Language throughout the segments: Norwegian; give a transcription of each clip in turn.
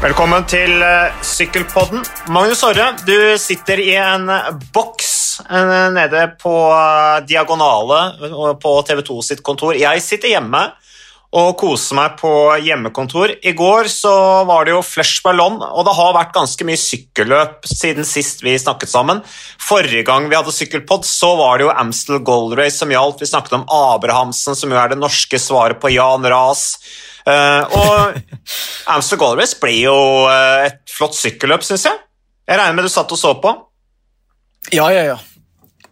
Velkommen til uh, Sykkelpodden. Magnus Orre, du sitter i en boks nede på uh, Diagonale på TV2 sitt kontor. Jeg sitter hjemme og koser meg på hjemmekontor. I går så var det jo flush Ballon, og det har vært ganske mye sykkelløp siden sist vi snakket sammen. Forrige gang vi hadde sykkelpod, så var det jo Amstel Gold Race som gjaldt. Vi snakket om Abrahamsen, som jo er det norske svaret på Jan Ras. Uh, og Amster Race ble jo uh, et flott sykkelløp, syns jeg. Jeg regner med du satt og så på? Ja, ja, ja.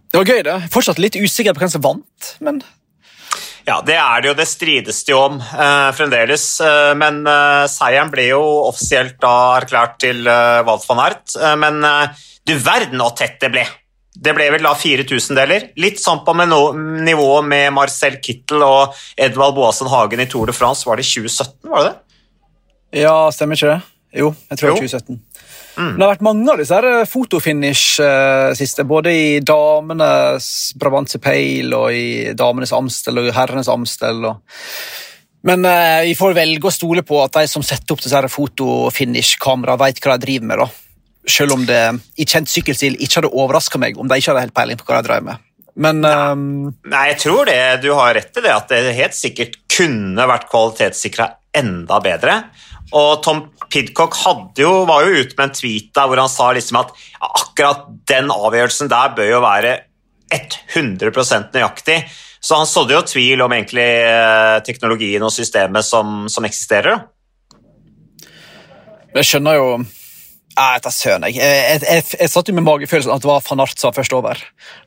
Det var gøy, det. Fortsatt litt usikker på hvem som vant, men ja, det er det jo. Det strides det jo om eh, fremdeles. Uh, men eh, seieren ble jo offisielt da erklært til eh, Walt van Ert. men du verden så tett det ble! Det ble vel da fire tusendeler. Litt sånn på med no nivå med Marcel Kittel og Edvald Boasen Hagen i Tour de France. Var det 2017, var det det? Ja, stemmer ikke det? Jo, jeg tror det var 2017. Mm. Det har vært mange av disse her fotofinish eh, siste, både i damenes Brabantse Peil og i damenes Amstel og herrenes Amstel. Og... Men eh, vi får velge å stole på at de som setter opp disse fotofinish-kameraene, vet hva de driver med. da. Selv om det i kjent sykkelstil ikke hadde overraska meg om de ikke hadde helt peiling på hva de drev med. Men um... Nei, jeg tror det, du har rett i det, at det helt sikkert kunne vært kvalitetssikra enda bedre. Og Tom Pidcock jo, var jo ute med en tweet der hvor han sa liksom at akkurat den avgjørelsen der bør jo være 100% nøyaktig. Så han sådde jo tvil om egentlig eh, teknologien og systemet som, som eksisterer. Jeg skjønner jo jeg vet søren, jeg. Jeg, jeg, jeg, satt jo med magefølelsen at det var van Art som var først over.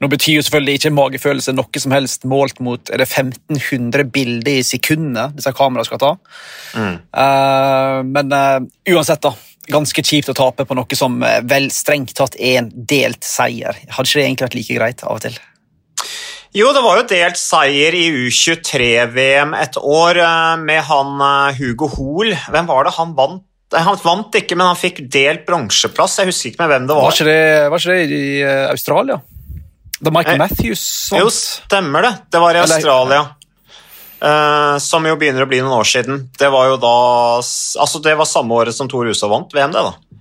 Nå betyr jo selvfølgelig ikke magefølelse noe som helst målt mot er det 1500 bilder i sekundet disse kameraene skal ta. Mm. Uh, men uh, uansett, da. Ganske kjipt å tape på noe som vel strengt tatt er en delt seier. Hadde ikke det egentlig vært like greit av og til? Jo, det var jo delt seier i U23-VM et år med han Hugo Hoel. Hvem var det han vant han vant ikke, men han fikk delt bronseplass. Jeg husker ikke med hvem det var. Var ikke det, var ikke det i Australia? Da Michael eh, Matthews vant? Jo, stemmer det. Det var i Australia. Uh, som jo begynner å bli noen år siden. Det var jo da Altså, det var samme året som Tor Hushovd vant VM, det, da.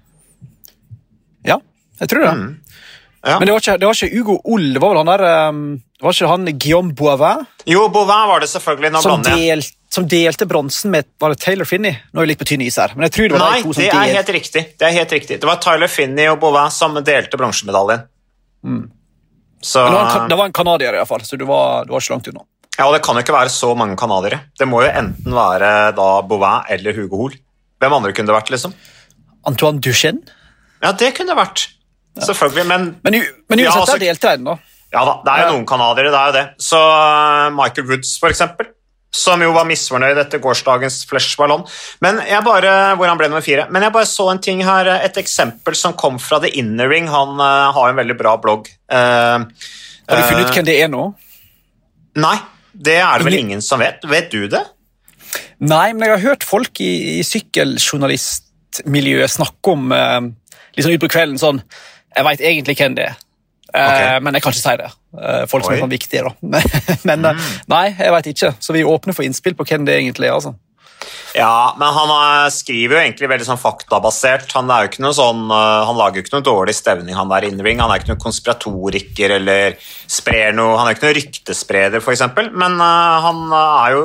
Ja, jeg tror det. Mm. Ja. Men det var, ikke, det var, ikke, Hugo Oll, det var vel han der um, Var ikke han Guillaume Boivin? Jo, Boivin var det selvfølgelig. Nå som, delt, som delte bronsen med Var det Taylor Finney? Nå er jeg litt på tynn is her. men jeg tror det var Nei, de to som det er helt riktig. Det er helt riktig. Det var Tyler Finney og Boivin som delte bronsemedaljen. Mm. Så... Det var, en, det var en canadier, iallfall, så du var, du var ikke langt unna. Ja, og Det kan jo ikke være så mange canadiere. Det må jo enten være da Boivin eller Hugo Hoel. Hvem andre kunne det vært? liksom? Antoine Duchenne? Ja, det kunne det vært. Selvfølgelig, men Men, men uansett, ja, altså, der delte jeg da. Ja da, det er jo ja. noen canadiere, det er jo det. Så uh, Michael Woods, for eksempel, som jo var misfornøyd etter gårsdagens Flesh-ballon. Men jeg bare, hvor han ble nummer fire. Men jeg bare så en ting her, et eksempel som kom fra The Inner Ring. Han uh, har en veldig bra blogg. Uh, har du funnet ut hvem det er nå? Nei, det er det vel ingen som vet. Vet du det? Nei, men jeg har hørt folk i, i sykkeljournalistmiljøet snakke om liksom ut på kvelden sånn Jeg veit egentlig hvem det er, eh, okay. men jeg kan ikke si det. Eh, folk som Oi. er sånn viktige, da. men eh, mm. nei, jeg veit ikke. Så vi åpner for innspill på hvem det egentlig er. altså. Ja, men han skriver jo egentlig veldig sånn faktabasert. Han, er jo ikke noe sånn, han lager jo ikke noe dårlig stevning, han der innring. Han er ikke noen konspiratoriker eller sprer noe Han er ikke noen ryktespreder, f.eks., men han er jo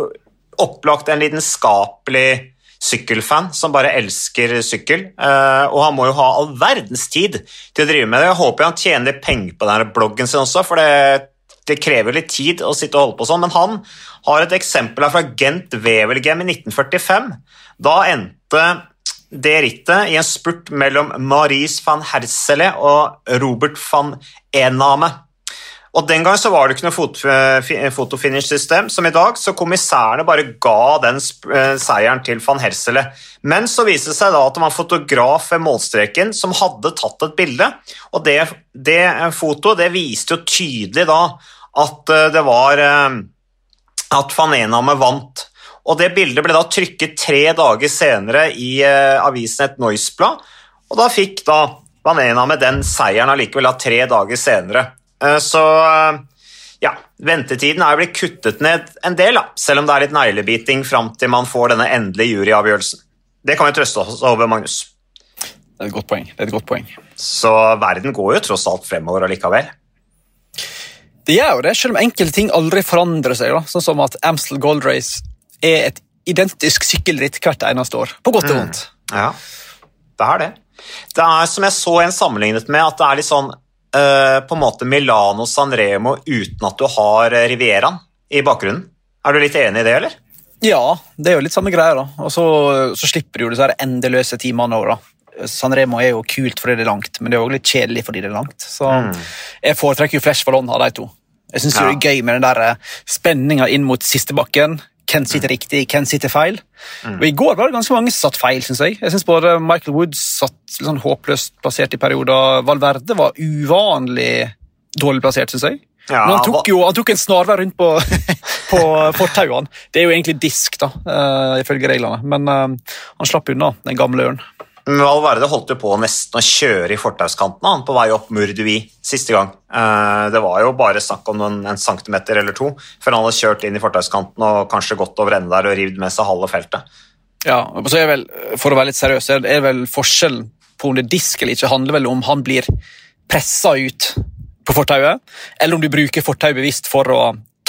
opplagt en lidenskapelig sykkelfan som bare elsker sykkel. Uh, og han må jo ha all verdens tid til å drive med det. Jeg håper han tjener penger på denne bloggen sin også, for det, det krever litt tid å sitte og holde på sånn. Men han har et eksempel her fra Gent Wevelgem i 1945. Da endte det rittet i en spurt mellom Maurice van Hersele og Robert van Ename. Og Den gang så var det ikke noe eh, fotofinish-system som i dag, så kommissærene bare ga den eh, seieren til van Hersele. Men så viste det seg da at det var en fotograf ved målstreken som hadde tatt et bilde, og det, det fotoet det viste jo tydelig da at eh, det var at van Ename vant. Og Det bildet ble da trykket tre dager senere i avisen Et Noisblad, og da fikk da Van Ename den seieren allikevel da tre dager senere. Eh, så eh, ja, ventetiden er jo blitt kuttet ned en del, da, selv om det er litt neglebiting fram til man får denne endelige juryavgjørelsen. Det kan vi trøste oss over, Magnus. Det er et godt poeng. Det er et godt poeng. Så verden går jo tross alt fremover allikevel. Det gjør jo det, selv om enkelte ting aldri forandrer seg. Da. Sånn som at Amstel Gold Race er et identisk sykkelritt hvert eneste år. På godt og vondt. Mm. Ja, det er det. Det er som jeg så en sammenlignet med, at det er litt sånn på en måte Milano Sanremo uten at du har Rivieraen i bakgrunnen. Er du litt enig i det, eller? Ja, det er jo litt samme greia. da. Og så, så slipper du jo disse endeløse timene òg, da. Sanremo er jo kult fordi det er langt, men det er òg litt kjedelig fordi det er langt. Så mm. jeg foretrekker jo Flash Ballon av de to. Jeg syns ja. det er gøy med den der eh, spenninga inn mot siste bakken. Hvem sitter riktig, hvem sitter feil? Mm. Og I går var det ganske mange som satt feil, syns jeg. Jeg synes både Michael Woods satt litt sånn håpløst plassert i perioder. Valverde var uvanlig dårlig plassert, syns jeg. Ja, Men han tok jo han tok en snarvei rundt på, på fortauene. Det er jo egentlig disk, da, uh, ifølge reglene. Men uh, han slapp unna, den gamle ørnen. Valverde holdt jo på nesten å kjøre i fortauskanten på vei opp Murdui siste gang. Uh, det var jo bare snakk om en, en, centimeter eller to før han hadde kjørt inn i fortauskanten og kanskje gått over ende der og rivd med seg halve feltet. Ja, og så er vel, For å være litt seriøs, er det vel forskjellen på om det er disk eller ikke, handler vel om han blir pressa ut på fortauet, eller om du bruker fortauet bevisst for å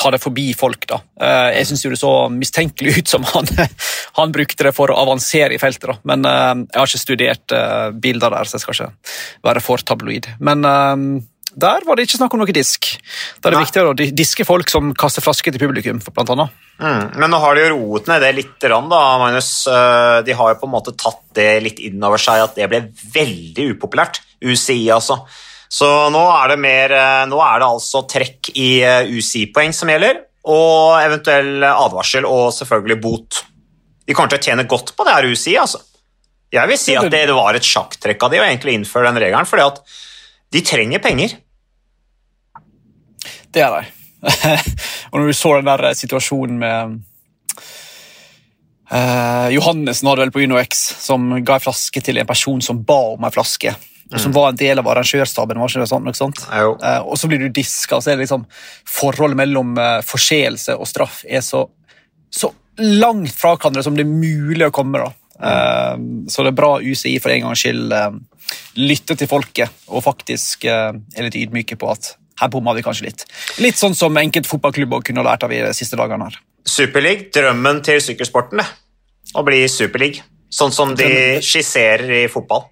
ta det forbi folk. da. Eh, jeg syns det så mistenkelig ut som han, han, brukte det for å avansere i feltet. da. Men eh, Jeg har ikke studert eh, bilder der, så jeg skal ikke være for tabloid. Men der var det ikke snakk om noe disk. Da er det viktigere å diske folk som kaster flasker til publikum. blant annet. Mm, men nå har de jo roet ned det litt, da, Magnus. De har jo på en måte tatt det litt inn over seg at det ble veldig upopulært. UCI, altså. Så nå er det, mer, eh, nå er det altså trekk i eh, UCI-poeng som gjelder, og eventuell advarsel og selvfølgelig bot. De kommer til å tjene godt på det her UCI. altså. Jeg vil si at det, var et sjakktrekk av de å egentlig innføre den regelen, fordi at de trenger penger. Det er de. og når du så den der situasjonen med uh, Johannessen hadde vel på UnoX, som ga en flaske til en person som ba om en flaske og som var en del av arrangørstaben. var ikke det sånn, noe sånt? Eh, og så blir du diska, og så er det liksom Forholdet mellom eh, forseelse og straff er så, så langt fra hverandre som det er mulig å komme. da. Eh, så det er bra UCI for en gangs skyld eh, lytter til folket og faktisk eh, er litt ydmyke på at her bomma vi kanskje litt. Litt sånn som enkelte fotballklubber kunne lært av i de siste dagene. her. Superleague, drømmen til sykkelsporten, det. Å bli superleague. Sånn som de skisserer i fotball.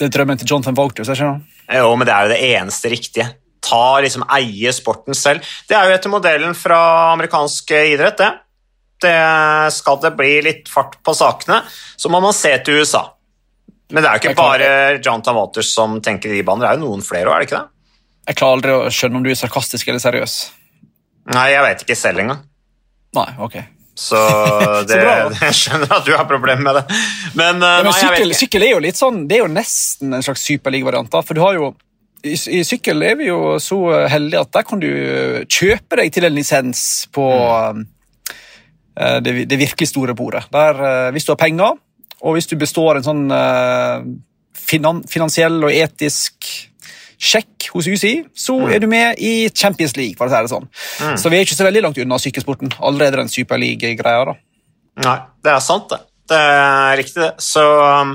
Det er drømmen til Jonathan Walters. ikke sant? Jo, men det er jo det eneste riktige. Ta liksom Eie sporten selv. Det er jo etter modellen fra amerikansk idrett, det. det. Skal det bli litt fart på sakene, så må man se til USA. Men det er jo ikke bare Jonathan Walters som tenker i baner, det er jo noen flere òg, er det ikke det? Jeg klarer aldri å skjønne om du er sarkastisk eller seriøs. Nei, jeg vet ikke selv engang. Nei, ok. Så, det, så jeg skjønner at du har problemer med det. Men, ja, men nei, sykkel, sykkel, er jo litt sånn, det er jo nesten en slags superligavariant. For du har jo i, i, sykkel er vi jo så heldige at der kan du kjøpe deg til en lisens på mm. uh, det, det, virkelig store bordet. Der, uh, hvis du har penger, og hvis du består en sånn uh, finan, finansiell og etisk sjekk hos UCI, så mm. er du med i Champions League. for å si det sånn. Mm. Så vi er ikke så veldig langt unna sykkelsporten. Allerede den superliga-greia. da. Nei, det er sant, det. Det er riktig, det. Så, um,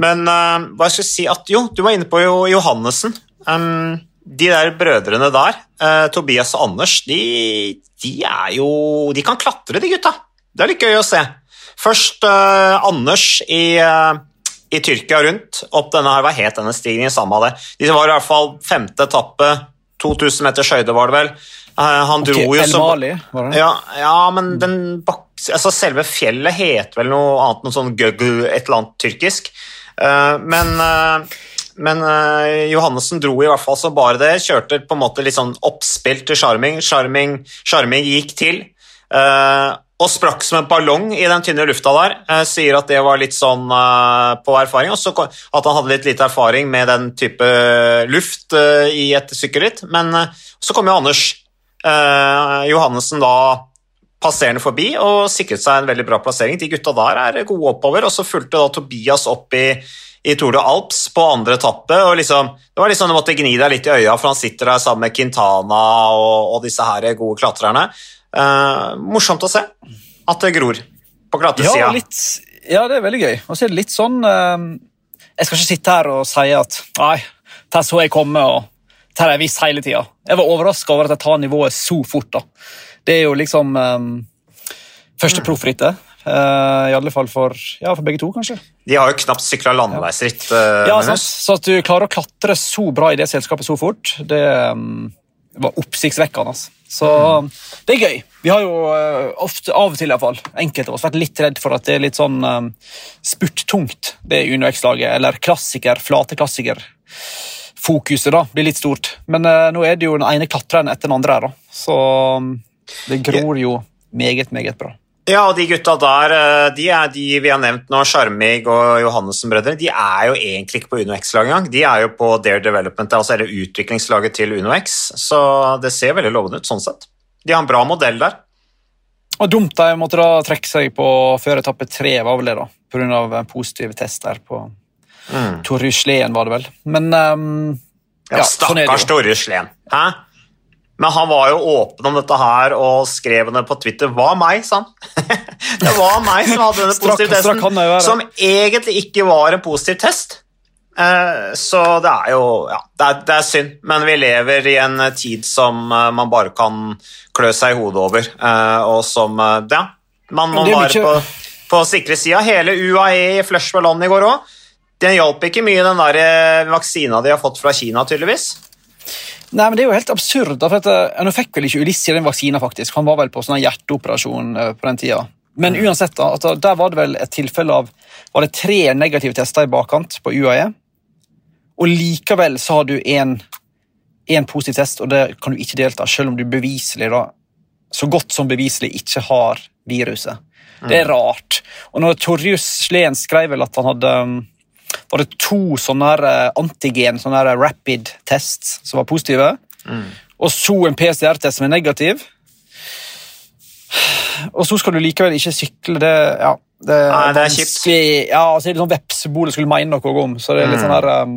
men uh, hva skal jeg si at Jo, du var inne på Johannessen. Um, de der brødrene der, uh, Tobias og Anders, de, de, er jo De kan klatre, de gutta. Det er litt gøy å se. Først uh, Anders i uh, i Tyrkia rundt opp denne her, Hva het denne stigningen? Samme av det. De var i hvert fall femte etappe. 2000 meters høyde, var det vel. Eh, han dro okay, jo som Mali, var det? Ja, ja men den bak, altså selve fjellet heter vel noe annet, noe sånn gøgø, et eller annet tyrkisk. Eh, men, eh, men Johannessen dro i hvert fall så bare det. Kjørte på en måte litt sånn oppspill til Charming. Charming gikk til og sprakk som en ballong i den tynne lufta der. Eh, sier at det var litt sånn eh, på erfaring. Og at han hadde litt lite erfaring med den type luft eh, i et sykkelritt. Men så kom jo Anders eh, Johannessen da passerende forbi og sikret seg en veldig bra plassering. De gutta der er gode oppover. Og så fulgte da Tobias opp i, i Tour de Alps på andre etappe. og liksom, Det var liksom du måtte gni deg litt i øya, for han sitter der sammen med Quintana og, og disse her gode klatrerne. Uh, morsomt å se at det gror på glattesida. Ja, litt, Ja, det er veldig gøy. Og så er det litt sånn uh, Jeg skal ikke sitte her og si at nei, der så jeg komme, og der har jeg visst hele tida. Jeg var overraska over at jeg tar nivået så fort. da. Det er jo liksom um, første proffrittet. Uh, I alle fall for, ja, for begge to, kanskje. De har jo knapt sykla landeveisritt. Uh, ja, sant? Så at du klarer å klatre så bra i det selskapet så fort, det um, var oppsiktsvekkende. Så det er gøy. Vi har jo uh, ofte, av og til i hvert fall, enkelte av oss vært litt redd for at det er litt sånn um, spurttungt, det Uno X-laget. Eller klassiker, flate klassiker fokuset da, blir litt stort. Men uh, nå er det jo den ene klatreren etter den andre her, da. Så um, det gror jo meget, meget bra. Ja, og de gutta der, eh, de er de vi har nevnt nå, Sjarmig og Johannessen-brødre, de er jo egentlig ikke på Uno X-laget engang. De er jo på Dare Development, altså eller utviklingslaget til UnoX. Så det ser veldig lovende ut sånn sett. De har en bra modell der. Og Dumt de måtte da trekke seg på før etappe tre, var vel det, da, pga. positive tester på mm. Torjuslen, var det vel. Men um, ja, ja, sånn Stakkars Torjuslen. Hæ? Men han var jo åpen om dette her og skrev det på Twitter. Hva meg, sa han. det var meg som hadde denne positive testen, som egentlig ikke var en positiv test. Eh, så det er jo ja, det er, det er, synd, men vi lever i en tid som eh, man bare kan klø seg i hodet over, eh, og som Ja, man må være på, på sikre sida. Hele UAE i flush med land i går òg. Den hjalp ikke mye, den der vaksina de har fått fra Kina, tydeligvis. Nei, men Det er jo helt absurd. for at, uh, Nå fikk vel ikke Ulissi den vaksina, faktisk. Han var vel på sånn hjerteoperasjon uh, på den tida. Men mm. uansett, da, at, der var det vel et tilfelle av var det tre negative tester i bakkant på UAE. Og likevel så har du én positiv test, og det kan du ikke delta, selv om du beviselig da, så godt som beviselig ikke har viruset. Mm. Det er mm. rart. Og når Torjus Sleen skrev vel at han hadde um, var det to sånne eh, antigen, sånne her rapid tests, som var positive. Mm. Og så en PCR-test som er negativ. Og så skal du likevel ikke sykle. Det, ja, det, Nei, det er kjipt. Ja, altså, det er sånn vepsebol skulle mene noe om. Så det er litt mm. sånn her um,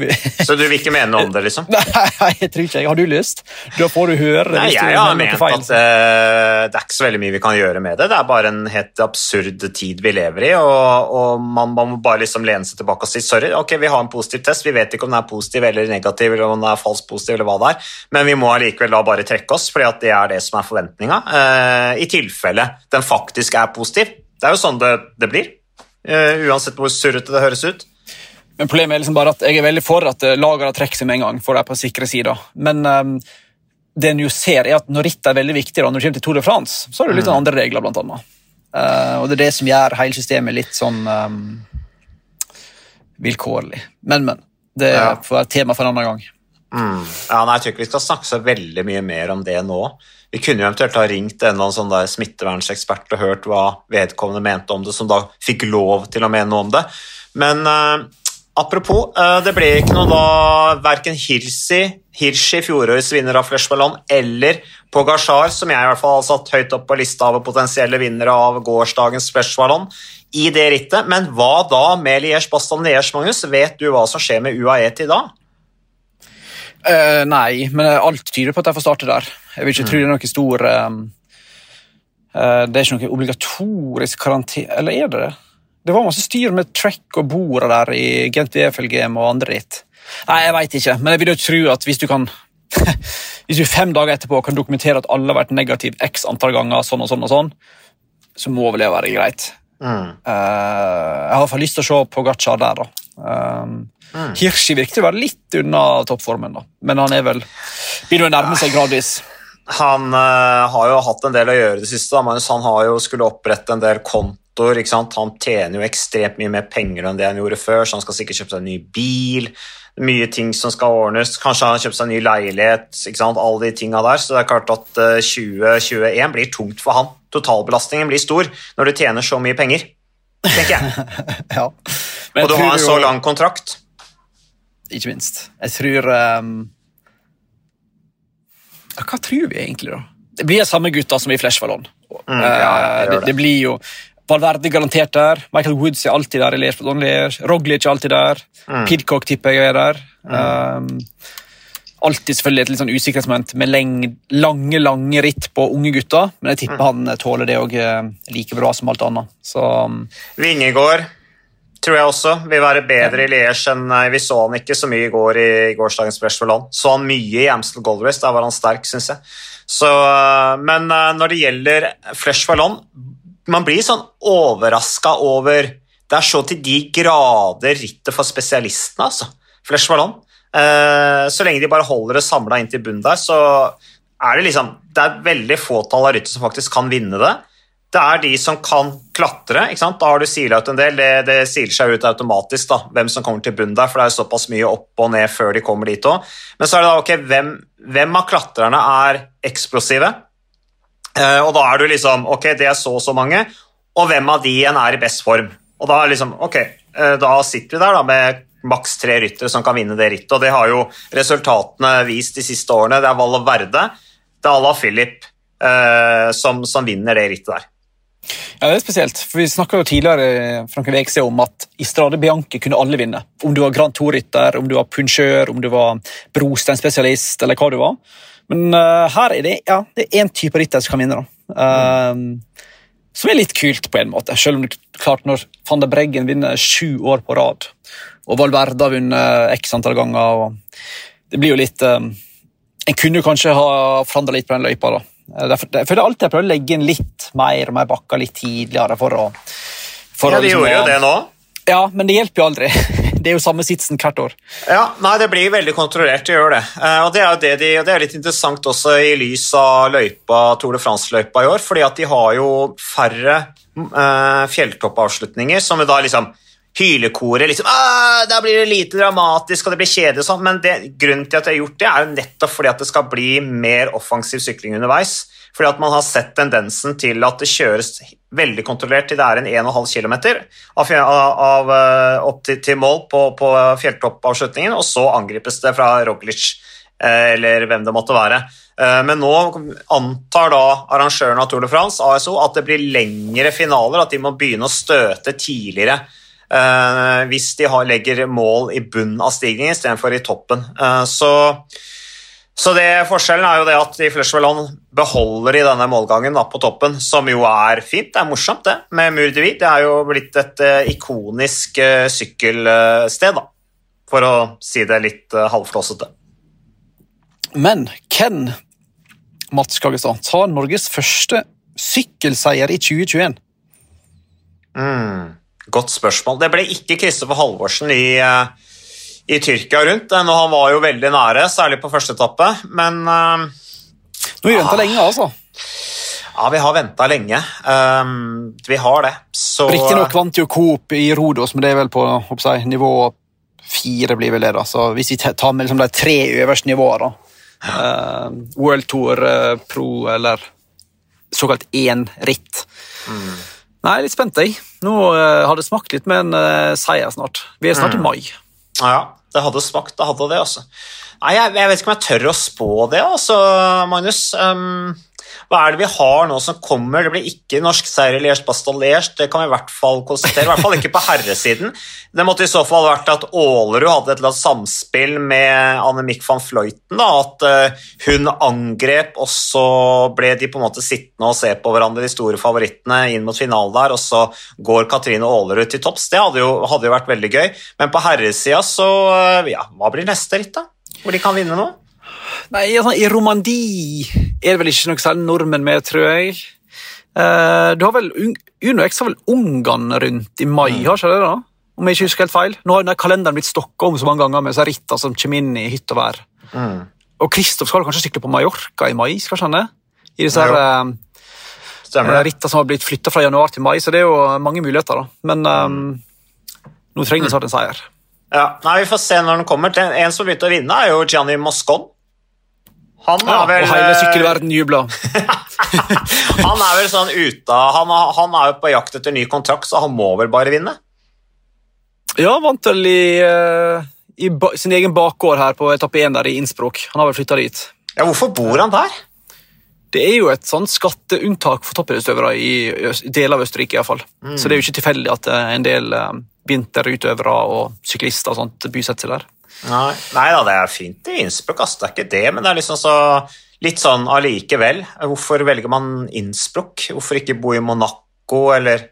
vi... Så du vil ikke mene noe om det, liksom? Nei, jeg tror ikke jeg. Har du lyst? Da får du høre. Nei, jeg har ment at uh, det er ikke så veldig mye vi kan gjøre med det. Det er bare en helt absurd tid vi lever i, og, og man, man, må bare liksom lene seg tilbake og si sorry, ok, vi har en positiv test, vi vet ikke om den er positiv eller negativ, eller om den er falsk positiv, eller hva det er, men vi må allikevel da bare trekke oss, fordi det er det som er forventninga, uh, i tilfelle den faktisk er positiv. Det er jo sånn det, det blir, uh, uansett hvor surrete det høres ut. Men Problemet er liksom bare at jeg er veldig for at eh, lagene trekker seg med en gang. for det er på sikre sider. Men um, det en jo ser er at når rittet er veldig viktig, da, når du kommer til Tour de France, så er det litt mm. andre regler. blant annet. Uh, og Det er det som gjør hele systemet litt sånn um, vilkårlig. Men, men. Det ja. får være tema for en annen gang. Mm. Ja, nei, Jeg tror ikke vi skal snakke så veldig mye mer om det nå. Vi kunne jo eventuelt ha ringt en eller annen sånn smittevernsekspert og hørt hva vedkommende mente om det, som da fikk lov til å mene noe om det. Men uh, apropos, uh, det ble ikke noe da verken Hirsi, Hirsi, fjorårets vinner av Flesh Ballon, eller Pogasjar, som jeg i hvert fall har satt høyt opp på lista av potensielle vinnere av gårsdagens Flesh Ballon, i det rittet. Men hva da med Liège-Bastan Liège, Magnus? Vet du hva som skjer med UAE til da? Uh, nei, men alt tyder på at jeg får starte der. Jeg vil ikke tro det er noe stor um, uh, Det er ikke noe obligatorisk karantene Eller er det det? Det var masse styr med track og bordet der i Gent VFLGM og andre ritt. Nei, jeg veit ikke, men jeg vil jo tro at hvis du kan Hvis du fem dager etterpå kan dokumentere at alle har vært negativ x antall ganger, sånn og sånn og sånn, så må vel det være greit. Mm. Uh, jeg har fall lyst til å se Pogacar der, da. Um, Mm. Hirschi virket å være litt unna toppformen, da. men han er vel begynner å nærme seg gradvis. Han uh, har jo hatt en del å gjøre det siste. Da. Han har jo skulle opprette en del kontoer. Han tjener jo ekstremt mye mer penger enn det han gjorde før, så han skal sikkert kjøpe seg en ny bil. Mye ting som skal ordnes. Kanskje han har kjøpt seg en ny leilighet. Alle de tinga der. Så det er klart at uh, eh, 2021 blir tungt for han. Totalbelastningen blir stor når du tjener så mye penger, tenker jeg. ja. Og du har en så lang kontrakt ikke minst. Jeg tror um... Hva tror vi egentlig, da? Det blir samme gutta som i Flashballon. Mm, ja, det, det, det. blir jo Valverde garantert der. Michael Woods er alltid der. Roglic er alltid der. Mm. Pidcock tipper jeg er der. Mm. Um, alltid selvfølgelig et litt sånn usikkerhetsmoment med lenge, lange lange ritt på unge gutter, men jeg tipper han tåler det òg like bra som alt annet. Så, um, Vingegård tror jeg også vil være bedre i Liège enn Vi så han ikke så mye i går i, i gårsdagens Fresh for Land. Så han mye i Amstel Gold Race, der var han sterk, syns jeg. Så, men når det gjelder Flesh for Land, man blir sånn overraska over Det er så til de grader rittet for spesialistene, altså. Flesh Ballon. Eh, så lenge de bare holder det samla inn til bunnen der, så er det liksom Det er veldig fåtall av ryttere som faktisk kan vinne det. Det er de som kan klatre. ikke sant? Da har du sila ut en del. Det, det siler seg ut automatisk da, hvem som kommer til bunnen der, for det er såpass mye opp og ned før de kommer dit òg. Men så er det da ok, hvem, hvem av klatrerne er eksplosive? Eh, og da er du liksom Ok, det er så og så mange, og hvem av de igjen er i best form? Og da er liksom Ok, eh, da sitter vi der da med maks tre ryttere som kan vinne det rittet, og det har jo resultatene vist de siste årene. Det er Valle Verde, det er Ala Philip eh, som, som vinner det rittet der. Ja, Det er spesielt. for Vi snakka tidligere Frank Vekse, om at i Strade Bianche kunne alle vinne. Om du var Grand Tour-rytter, om du var punsjør, om du var brostein-spesialist eller hva du var. Men uh, her er det ja, det er én type rytter som kan vinne. da. Uh, som er litt kult, på en måte. Selv om det klart når van der Breggen vinner sju år på rad, og Valverde har vunnet x antall ganger og Det blir jo litt uh, En kunne kanskje ha forandra litt på den løypa. da. Derfor, jeg føler alltid jeg prøver å legge inn litt mer om jeg bakker litt tidligere. for å... For ja, de liksom, gjorde jo det nå. Ja, men det hjelper jo aldri. Det er jo samme sitsen hvert år. Ja, nei, Det blir veldig kontrollert å gjøre det. Uh, og Det er jo det de, det er litt interessant også i lys av løypa, Tour de France-løypa i år, fordi at de har jo færre eh, fjelltoppavslutninger som da liksom hylekoret liksom, Da blir det lite dramatisk og det blir kjedelig, sånn, men det, grunnen til at jeg har gjort det, er jo nettopp fordi at det skal bli mer offensiv sykling underveis. Fordi at man har sett tendensen til at det kjøres veldig kontrollert til det er en 1,5 km av, av, eh, opp til, til mål på, på, fjelltoppavslutningen, og så angripes det fra Roglic eh, eller hvem det måtte være. Eh, men nå antar da arrangørene av Tour de France, ASO, at det blir lengre finaler, at de må begynne å støte tidligere. Hvis de har, legger mål i bunnen av stigningen istedenfor i toppen. Så så det, Forskjellen er jo det at de Flesjveland beholder i denne målgangen da, på toppen, som jo er fint. Det er morsomt, det, med Mur de Vie. Det er jo blitt et uh, ikonisk sykkelsted, da, for å si det litt halvflåsete. Men Ken Mats Kagestad tar Norges første sykkelseier i 2021? Mm, godt spørsmål. Det ble ikke Kristoffer Halvorsen i uh, i Tyrkia rundt. Nå han var jo veldig nære, særlig på første etappe, men uh, Nå har vi venta ah, lenge, altså. Ja, vi har venta lenge. Um, vi har det. Så Riktignok vant jo Coop i Rodos, men det er vel på jeg, nivå fire, blir vel det. da. Så Hvis vi tar med liksom de tre øverste nivåene, uh, World Tour uh, Pro eller såkalt én ritt mm. Nei, litt spent, jeg. Nå uh, har det smakt litt med en uh, seier snart. Vi er snart mm. i mai. Ja, det hadde smakt, det hadde det, altså. Nei, jeg, jeg, vet ikke om jeg tør å spå det, altså, Magnus. Um, hva er det vi har nå som kommer? Det blir ikke norsk seier i Liège-Bastogne-Liège. Det kan vi i hvert fall konstatere. I hvert fall ikke på herresiden. Det måtte i så fall vært at Aalerud hadde et eller annet samspill med Annemiek van Fløyten. At uh, hun angrep, og så ble de på en måte sittende og se på hverandre, de store favorittene, inn mot finalen der, og så går Katrine Aalerud til topps. Det hadde jo, hadde jo, vært veldig gøy. Men på herresida så uh, Ja, hva blir neste ritt, da? Hvor de kan vinne nå? Nei, altså, I Romandie er det vel ikke noe særlig nordmenn med, tror jeg. Uh, du har vel, Uno X har vel Ungarn rundt i mai, mm. har ikke det? da? Om jeg ikke husker helt feil. Nå har kalenderen blitt stokka om så mange ganger med ritter som kommer inn i hytt og vær. Mm. Og Kristoff skal kanskje sykle på Mallorca i mai? skal skjønne? I disse her, uh, ritter som har blitt flytta fra januar til mai, så det er jo mange muligheter. da. Men um, nå trenger vi snart en seier. Ja, nei, Vi får se når den kommer. En som begynte å vinne, er jo Gianni Moscon. Han er vel Og hele sykkelverden jubla. han er vel sånn ute han, han, er jo på jakt etter ny kontrakt, så han må vel bare vinne? Ja, vant vel i, eh, i sin egen bakgård her på etappe 1 i Innsbruck. Han har vel flytta dit. Ja, Hvorfor bor han der? Det er jo et sånn skatteunntak for toppidrettsutøvere i deler av Østerrike. I hvert fall. Mm. Så det er jo ikke tilfeldig at eh, en del eh, vinterutøvere og syklister og sånt bysetter seg der. Nei, nei da, det er fint i Innsbruck, ass. Det er ikke det, men det er liksom så litt sånn allikevel. Hvorfor velger man Innsbruck? Hvorfor ikke bo i Monaco eller,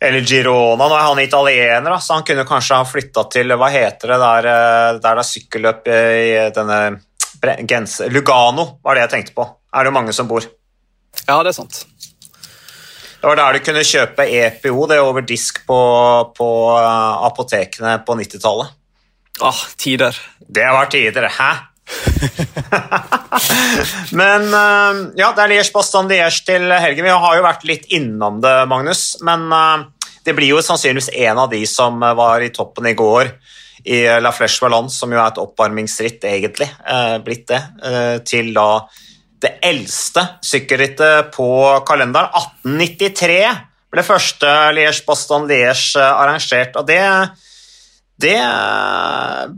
eller Girona? Nå er han italiener, så han kunne kanskje ha flytta til Hva heter det der, eh, der det er sykkelløp i denne Gens Lugano, var det jeg tenkte på. Er det jo mange som bor. Ja, det er sant. Det var der du kunne kjøpe EPO, det over disk på, på uh, apotekene på 90-tallet. Ah, tider. Det var tider. Hæ? men uh, ja, det er Liège Bastan Liège til helgen. Vi har jo vært litt innom det, Magnus. Men uh, det blir jo sannsynligvis en av de som var i toppen i går i La Flèche Valence, som jo er et oppvarmingsritt, egentlig, blitt det, til da det eldste sykkelrittet på kalenderen. 1893 ble første Liège-Baston-Liège arrangert. og det, det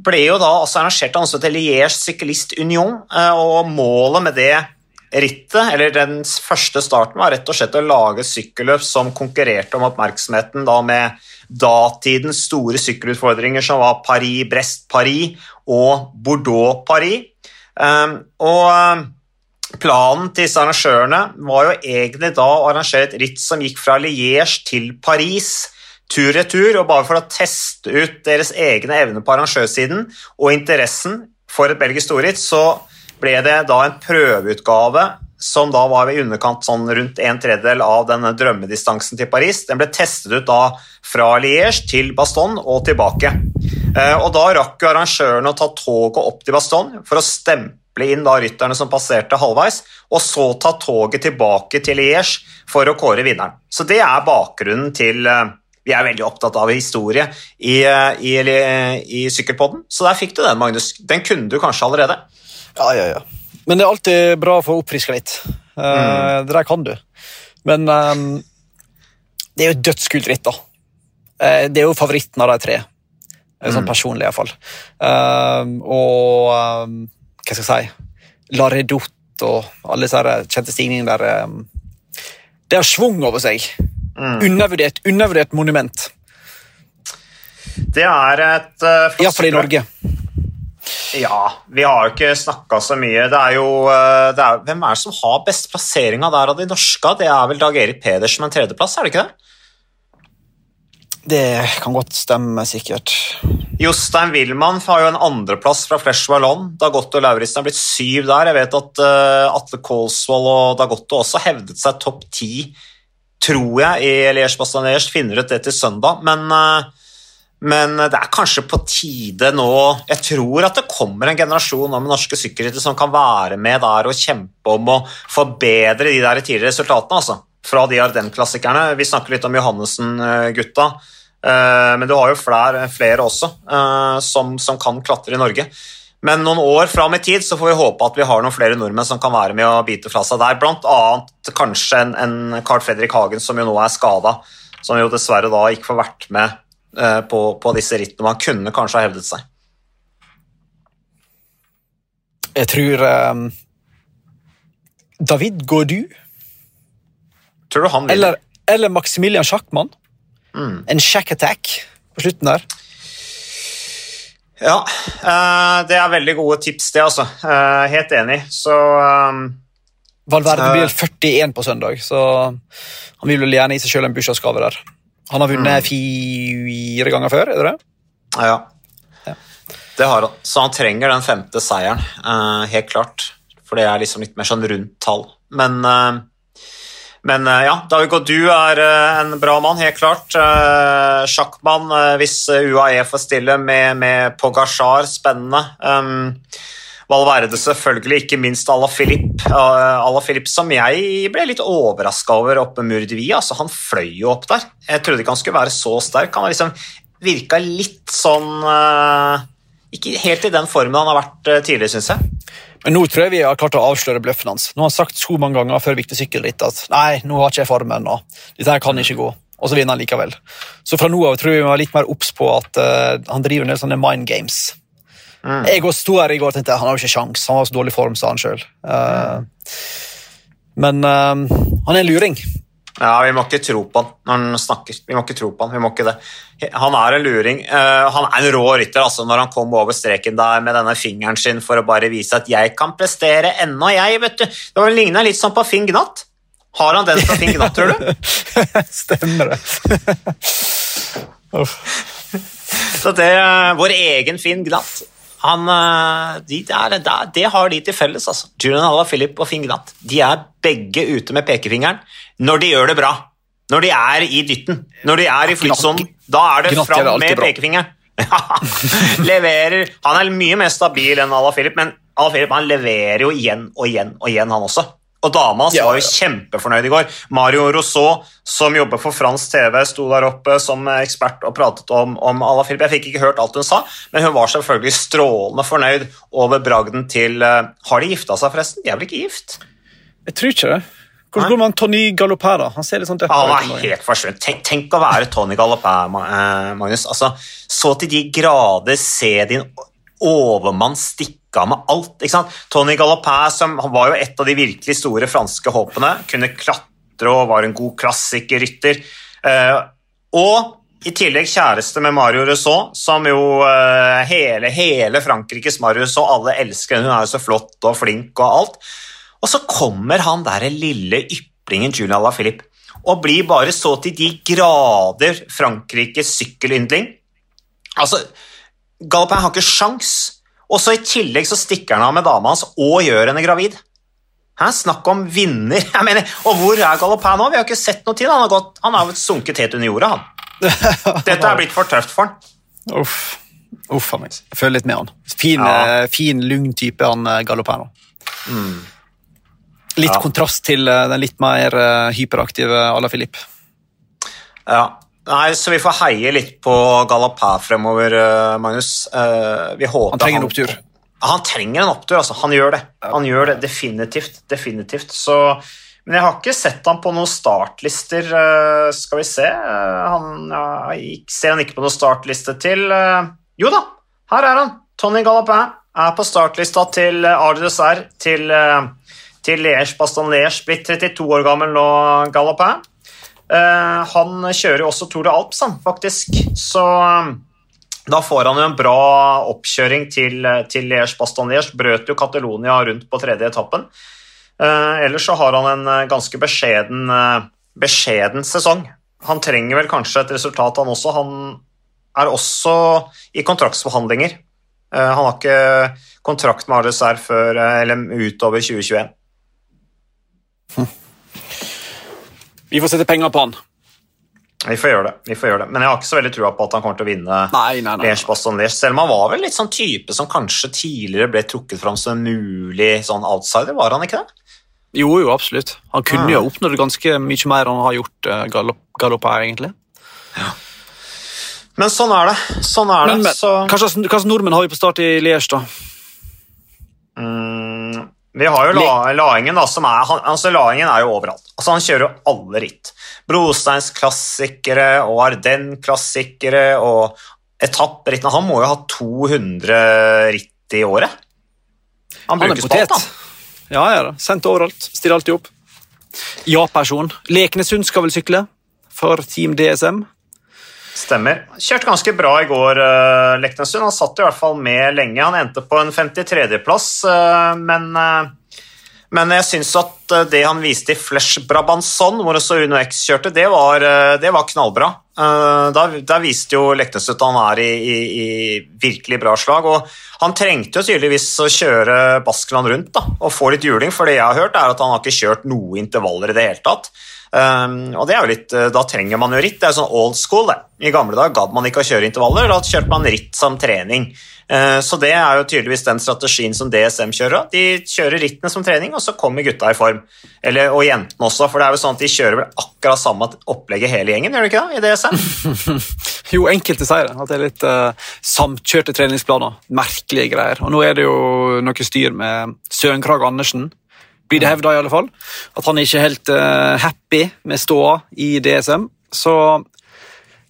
ble jo da også arrangert av Liège Cyclist Union, og målet med det rittet, eller den første starten, var rett og slett å lage sykkelløp som konkurrerte om oppmerksomheten da med datidens store sykkelutfordringer, som var Paris-Brest-Paris og Bordeaux-Paris. Og Planen til disse arrangørene var jo egentlig da å arrangere et ritt som gikk fra Liège til Paris tur-retur, og bare for å teste ut deres egne evner på arrangørsiden og interessen for et belgisk storritt, så ble det da en prøveutgave som da var i underkant sånn rundt en tredjedel av denne drømmedistansen til Paris. Den ble testet ut da fra Liège til Baston og tilbake. Eh, og da rakk jo arrangørene å ta toget opp til Baston for å stemple inn da rytterne som passerte halvveis, og så ta toget tilbake til Liège for å kåre vinneren. Så det er bakgrunnen til eh, Vi er veldig opptatt av historie i, eh, i, i Sykkelpodden, så der fikk du den, Magnus. Den kunne du kanskje allerede? Ja, ja, ja. Men det er alltid bra å få oppfriska litt. Eh, mm. Det der kan du. Men um, det er jo et dødskult ritt, da. Det er jo favoritten av de tre. Sånn mm. personlig, iallfall. Um, og um, hva skal jeg si La Redoute og alle disse kjente stigningene der um, Det har svung over seg. Mm. Undervurdert, undervurdert monument. Det er et uh, Iallfall i Norge. Ja, vi har jo ikke snakka så mye. Det er jo uh, det er, Hvem er det som har best plasseringa der av de norske? Det er vel Dag Erik Pedersen med en tredjeplass, er det ikke det? Det kan godt stemme, sikkert. Jostein Wilman har jo en andreplass fra Flesh Wallon. Dagotto Lauritzen er blitt syv der. Jeg vet at uh, Atle Kolsvold og Dagotto også hevdet seg topp ti, tror jeg, i Liège Bastanege. Finner ut det til søndag. Men, uh, men, det er kanskje på tide nå Jeg tror at det kommer en generasjon med norske sykkelryttere som kan være med der og kjempe om å forbedre de der tidligere resultatene. altså fra de Arden-klassikerne. Vi snakker litt om Johannessen-gutta. Eh, men du har jo flere, flere også som, som, kan klatre i Norge. Men noen år fram i tid så får vi håpe at vi har noen flere nordmenn som kan være med og bite fra seg der. Annet kanskje en, en Carl Fredrik Hagen som jo nå er skada, som jo dessverre da ikke får vært med eh, på, på, disse rittene. Man kunne kanskje ha hevdet seg. Jeg tror um, David Gaudu Tror du han vil? Eller, eller Maximilian Schackmann. Mm. En shack attack på slutten der. Ja, uh, det er veldig gode tips, det, altså. Uh, helt enig. Så um, Valverde blir 41 på søndag, så han vil vel gjerne gi seg selv en bursdagsgave der. Han har vunnet mm. fire ganger før, er det det? Ja. ja. Det har han. Så han trenger den femte seieren, uh, helt klart. For det er liksom litt mer sånn rundt tall. Men men eh, ja, David Gaudu er eh, en bra mann, helt klart. Eh, sjakkmann hvis UAE får stille med, med Pogasjar, spennende. Um, Valverde selvfølgelig, ikke minst Filip. Ala Filip som jeg ble litt overraska over oppe Murdivi. Altså, han fløy jo opp der. Jeg trodde ikke han skulle være så sterk. Han liksom virka litt sånn Ikke helt i den formen han har vært tidligere, syns jeg. Men nå tror jeg vi har klart å avsløre bløffen hans. Nå har han sagt så mange ganger før viktig sykkelritt at nei, nå har ikke jeg formen, og dette her kan ikke gå. Og så vinner han likevel. Så fra nå av tror jeg vi må være litt mer obs på at uh, han driver en del sånne mind games. Mm. Jeg sto her i går og tenkte han har jo ikke sjans, han har så dårlig form, sa han sjøl. Uh, eh, men uh, han er en luring. Ja, vi må ikke tro på han når han snakker. Vi må ikke tro på han, vi må ikke det. Han er en luring. Uh, han er en rå rytter altså, når han kom over streken der med denne fingeren sin for å bare vise at 'jeg kan prestere ennå, jeg', vet du. Det ligna litt sånn på Finn Gnatt. Har han den fra Finn Gnatt, tror du? Stemmer det. Så det er vår egen Finn Gnatt han, eh, de, der, der, det har de til felles. altså. Julian Philip og Finn Gnatt. De er begge ute med pekefingeren når de gjør det bra. Når de er i dytten. Når de er i flytsonen. Da er det fram med pekefingeren. leverer. Han er mye mer stabil enn Alaphilippe, men Alaphilippe han leverer jo igjen og igjen og igjen, han også. Og dama ja, var jo kjempefornøyd i går. Mario Rousseau, som jobber for fransk TV, sto der oppe som ekspert og pratet om, om Alaphilippe. Jeg fikk ikke hørt alt hun sa, men hun var selvfølgelig strålende fornøyd over bragden til uh, Har de gifta seg, forresten? De er vel ikke gift? Jeg tror ikke det. Hvordan går det med Tony Gallopin? da? Han ser litt sånn deppa ut. Han er helt forsvunnet. Tenk, tenk, å være Tony Gallopin, eh, Magnus. Altså, så til de grader se din overmann stikke av med alt. ikke sant? Tony Galopin, som var jo et av de virkelig store franske håpene, kunne klatre og var en god klassikerrytter. Uh, og i tillegg kjæreste med Mario Rousseau, som jo uh, hele, hele Frankrikes Mario Rousseau, alle elsker henne, hun er jo så flott og flink og alt. Og så kommer han der lille yplingen Julian Alaphilippe og blir bare så til de grader Frankrikes sykkelyndling. Altså, Galopin har ikke sjans, og så i tillegg så stikker han av med dama hans og gjør henne gravid. Hæ? Snakk om vinner. Jeg mener, Og hvor er Galopin nå? Vi har ikke sett noe til Han har, gått, han har sunket helt under jorda, han. Dette er blitt for tøft for han. Uff. Uff a meg. Føler litt med han. Fin, ja. Eh, fin lugn type, han eh, Galopin. Mm. Litt ja. kontrast til eh, den litt mer hyperaktive à la Philippe. Ja, Nei, så vi får heie litt på Galapæ fremover, eh, Magnus. Eh, vi håper han trenger en opptur. Han trenger en opptur, altså. Han gjør det. Han gjør det definitivt. Definitivt. Så, men jeg har ikke sett han på noen startlister. Eh, skal vi se han, Jeg ser han ikke på noen startliste til Jo da, her er han. Tony Galapæ er på startlista til Ardesr til, til Liège Baston Liège. Blitt 32 år gammel nå, Galapin. Eh, han kjører jo også Tour de Alps, han, faktisk. Så eh, da får han jo en bra oppkjøring til, til Liège-Bastogne-Liège. Brøt jo Catalonia rundt på tredje etappen. Uh, ellers så har han en ganske beskjeden, beskjeden, sesong. Han trenger vel kanskje et resultat, han også. Han er også i kontraktsforhandlinger. Han har ikke kontrakt med RSR før, eller utover 2021. Hm. Vi får sette penger på han. Vi får gjøre det. vi får gjøre det. Men jeg har ikke så veldig trua på at han kommer til å vinne nei, nei, nei. nei Liège. Selv om han var vel litt sånn type som kanskje tidligere ble trukket fram som en mulig sånn outsider, var han ikke det? Jo, jo, absolutt. Han kunne ja. jo oppnådd ganske mye mer enn han har gjort uh, Gallop, Gallop her, egentlig. Ja. Men sånn er det. Sånn er men, det. Men, så... Hva slags nordmenn har vi på start i Liège, da? Mm, vi har jo La Laingen, da, som er han, altså Laingen er jo overalt. Altså Han kjører jo alle ritt. Brosteinsklassikere og Ardennes-klassikere og etapperittene. Han må jo ha 200 ritt i året. Han, han er potet. alt, da. Ja, ja da. Sendt overalt. Stiller alltid opp. Ja-person. Leknesund skal vel sykle for Team DSM. Stemmer. Kjørte ganske bra i går, uh, Leknessund. Han satt i hvert fall med lenge. Han endte på en 53.-plass, uh, eh, men, uh, men jeg syns at det han viste i Flesh Brabanson, hvor også Uno X kjørte, det var, det var knallbra. Da, viste jo Leknes at han er i, i, i, virkelig bra slag. og Han trengte jo tydeligvis å kjøre Baskeland rundt da, og få litt juling, for det jeg har hørt, er at han har ikke kjørt noe intervaller i det hele tatt. Um, og det er jo litt, eh, Da trenger man jo ritt. Det er jo sånn old school. det. I gamle dager gadd man ikke å kjøre intervaller, da kjørte man ritt som trening. Uh, så det er jo tydeligvis den strategien som DSM kjører. De kjører rittene som trening, og så kommer gutta i form. Eller, og jentene også, for det er jo sånn at de kjører vel akkurat samme opplegget hele gjengen, gjør de ikke det, i DSM? jo, enkelte sier det. At det er litt uh, samkjørte treningsplaner. Merkelige greier. Og nå er det jo noe styr med Søren Krag Andersen blir det hevda, fall. At han ikke er helt uh, happy med ståa i DSM. Så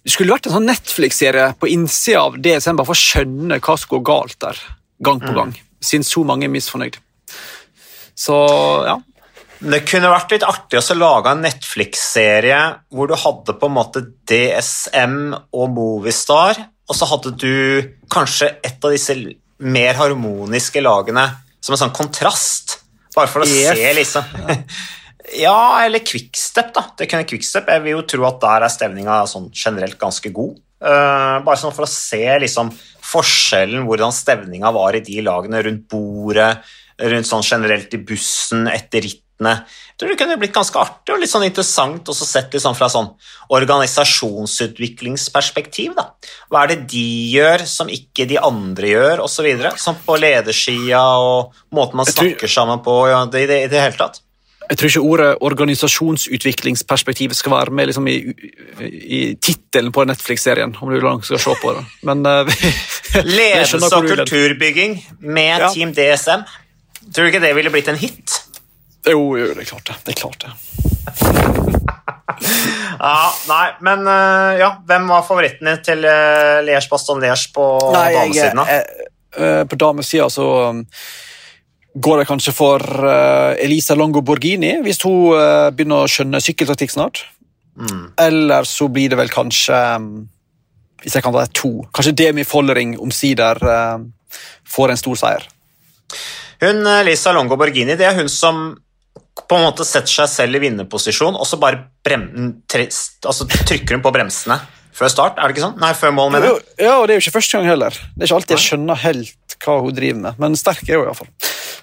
det skulle vært en sånn Netflix-serie på innsida av DSM, bare for å skjønne hva som går galt der, gang på mm. gang. Siden så mange er misfornøyd. Så ja. Det kunne vært litt artig å lage en Netflix-serie hvor du hadde på en måte DSM og Movistar, og så hadde du kanskje et av disse mer harmoniske lagene som en sånn kontrast, bare for å EF. se liksom Ja, eller Quickstep, da. Det kunne Quickstep. Jeg vil jo tro at der er stemninga sånn generelt ganske god. Uh, bare sånn for å se liksom forskjellen, hvordan stemninga var i de lagene rundt bordet, rundt sånn generelt i bussen etter rittene. Jeg tror det kunne blitt ganske artig og litt sånn interessant også sett sånn fra sånn organisasjonsutviklingsperspektiv. da. Hva er det de gjør som ikke de andre gjør, osv. Sånn på ledersida og måten man snakker sammen på ja, det, i det, i det hele tatt. Jeg tror ikke ordet organisasjonsutviklingsperspektiv skal være med liksom, i, i tittelen på Netflix-serien, om du skal se på det. Men eh, Ledelse og kulturbygging med Ja. Team DSM. Tror du ikke det ville blitt en hit? Jo, jo, det er klart det. det, er klart det. Ja, nei, men øh, ja, hvem var favoritten din til uh, Liège Baston Liège på damesiden? da? eh, På damesida så um, går det kanskje for eh, Elisa Longo Borghini, hvis hun eh, begynner å skjønne sykkeltaktikk snart. Mm. Eller så blir det vel kanskje um, Hvis jeg kan ta to Kanskje Demi Follering omsider eh, får en stor seier. Hun, Elisa Lisa Longo Borghini, det er hun som på en måte setter seg selv i vinnerposisjon, og så bare brem, tre, altså, trykker hun på bremsene før start, er det ikke sånn? Nei, før mål, mener jeg. Ja, og det er jo ikke første gang heller. Det er ikke alltid jeg skjønner helt hva hun driver med, men sterk er hun iallfall.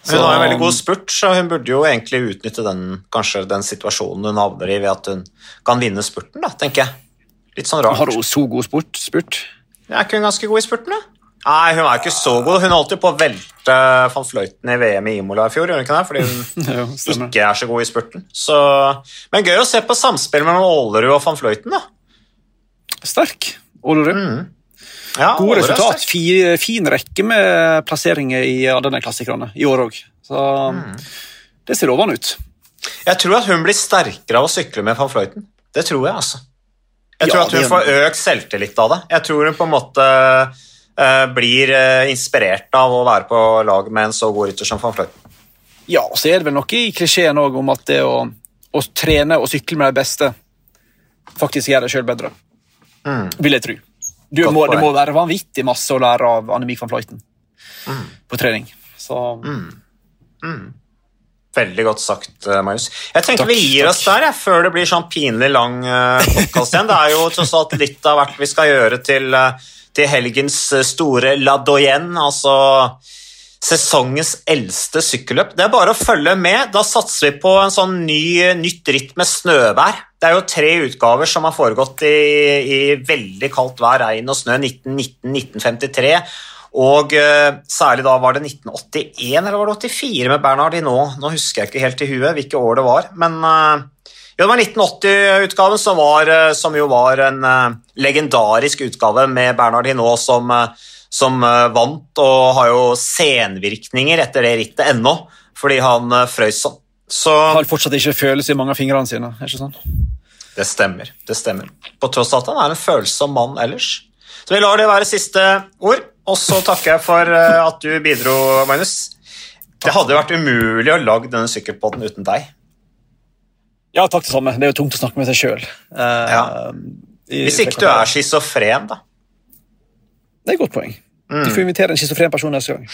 Hun har en veldig god spurt, så hun burde jo egentlig utnytte den, kanskje den situasjonen hun havner i ved at hun kan vinne spurten, da, tenker jeg. Litt sånn rart. Har hun så god spurt? spurt? Er ikke hun ganske god i spurten, da? Nei, hun er ikke så god. Hun holdt jo på å velte van Fløyten i VM i Imola i fjor, gjorde hun ikke det? Fordi hun jo, ikke er så god i spurten. Så... Men gøy å se på samspillet mellom Ålerud og van Fløyten, da. Sterk. Ålerud. Ja, God Ålerud er resultat. Fin, fin rekke med plasseringer i ja, denne klassikerne i år òg. Så Mm. det ser lovende ut. Jeg tror at hun blir sterkere av å sykle med van Fløyten. Det tror jeg, altså. Jeg tror Ja, at hun får økt selvtillit av det. Jeg tror hun på en måte eh, blir eh, inspirert av å være på lag med en så god rytter som van Fløyten. Ja, og så er det vel noe i klisjeen òg om at det å, å trene og sykle med de beste faktisk gjør deg sjøl bedre. Vil jeg tro. Du Mm. Må, det må være vanvittig masse å lære av Annemik van Fløyten Mm. på trening. Så Veldig godt sagt, eh, Marius. Jeg tenker Takk, vi gir oss der jeg, før det blir sånn pinlig lang podkast igjen. Det er jo tross alt litt av hvert vi skal gjøre til, eh, til helgens eh, store La Doyenne, altså sesongens eldste sykkelløp. Det er bare å følge med. Da satser vi på en sånn ny, nytt ritt med snøvær. Det er jo tre utgaver som har foregått i, i veldig kaldt vær, regn og snø 1919, 1953. Og uh, særlig da var det 1981 eller var det 84 med Bernhard Hinault. Nå husker jeg ikke helt i huet hvilke år det var, men eh, jo, det var 1980-utgaven som, eh, som jo var en uh, legendarisk utgave med Bernhard Hinault som, uh, som uh, vant, og har jo senvirkninger etter det rittet ennå, fordi han frøs sånn. Så har fortsatt ikke følelse i mange av fingrene sine. er ikke sånn? det stemmer. det stemmer. På tross av at han er en følsom mann ellers. Så vi lar det være siste ord, og så takker jeg for at du bidro, Magnus. Det hadde vært umulig å lage denne sykkelpodden uten deg. Ja, takk det samme. Det er jo tungt å snakke med seg sjøl. Ja. Hvis ikke du er schizofren, da. Det er et godt poeng. Du får invitere en schizofren person neste gang.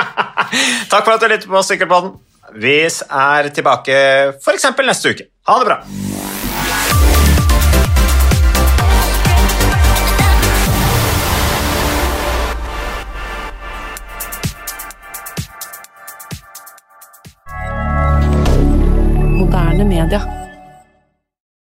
Takk for at du lyttet på Sykkelpodden. Vi er tilbake f.eks. neste uke. Ha det bra. Moderne media.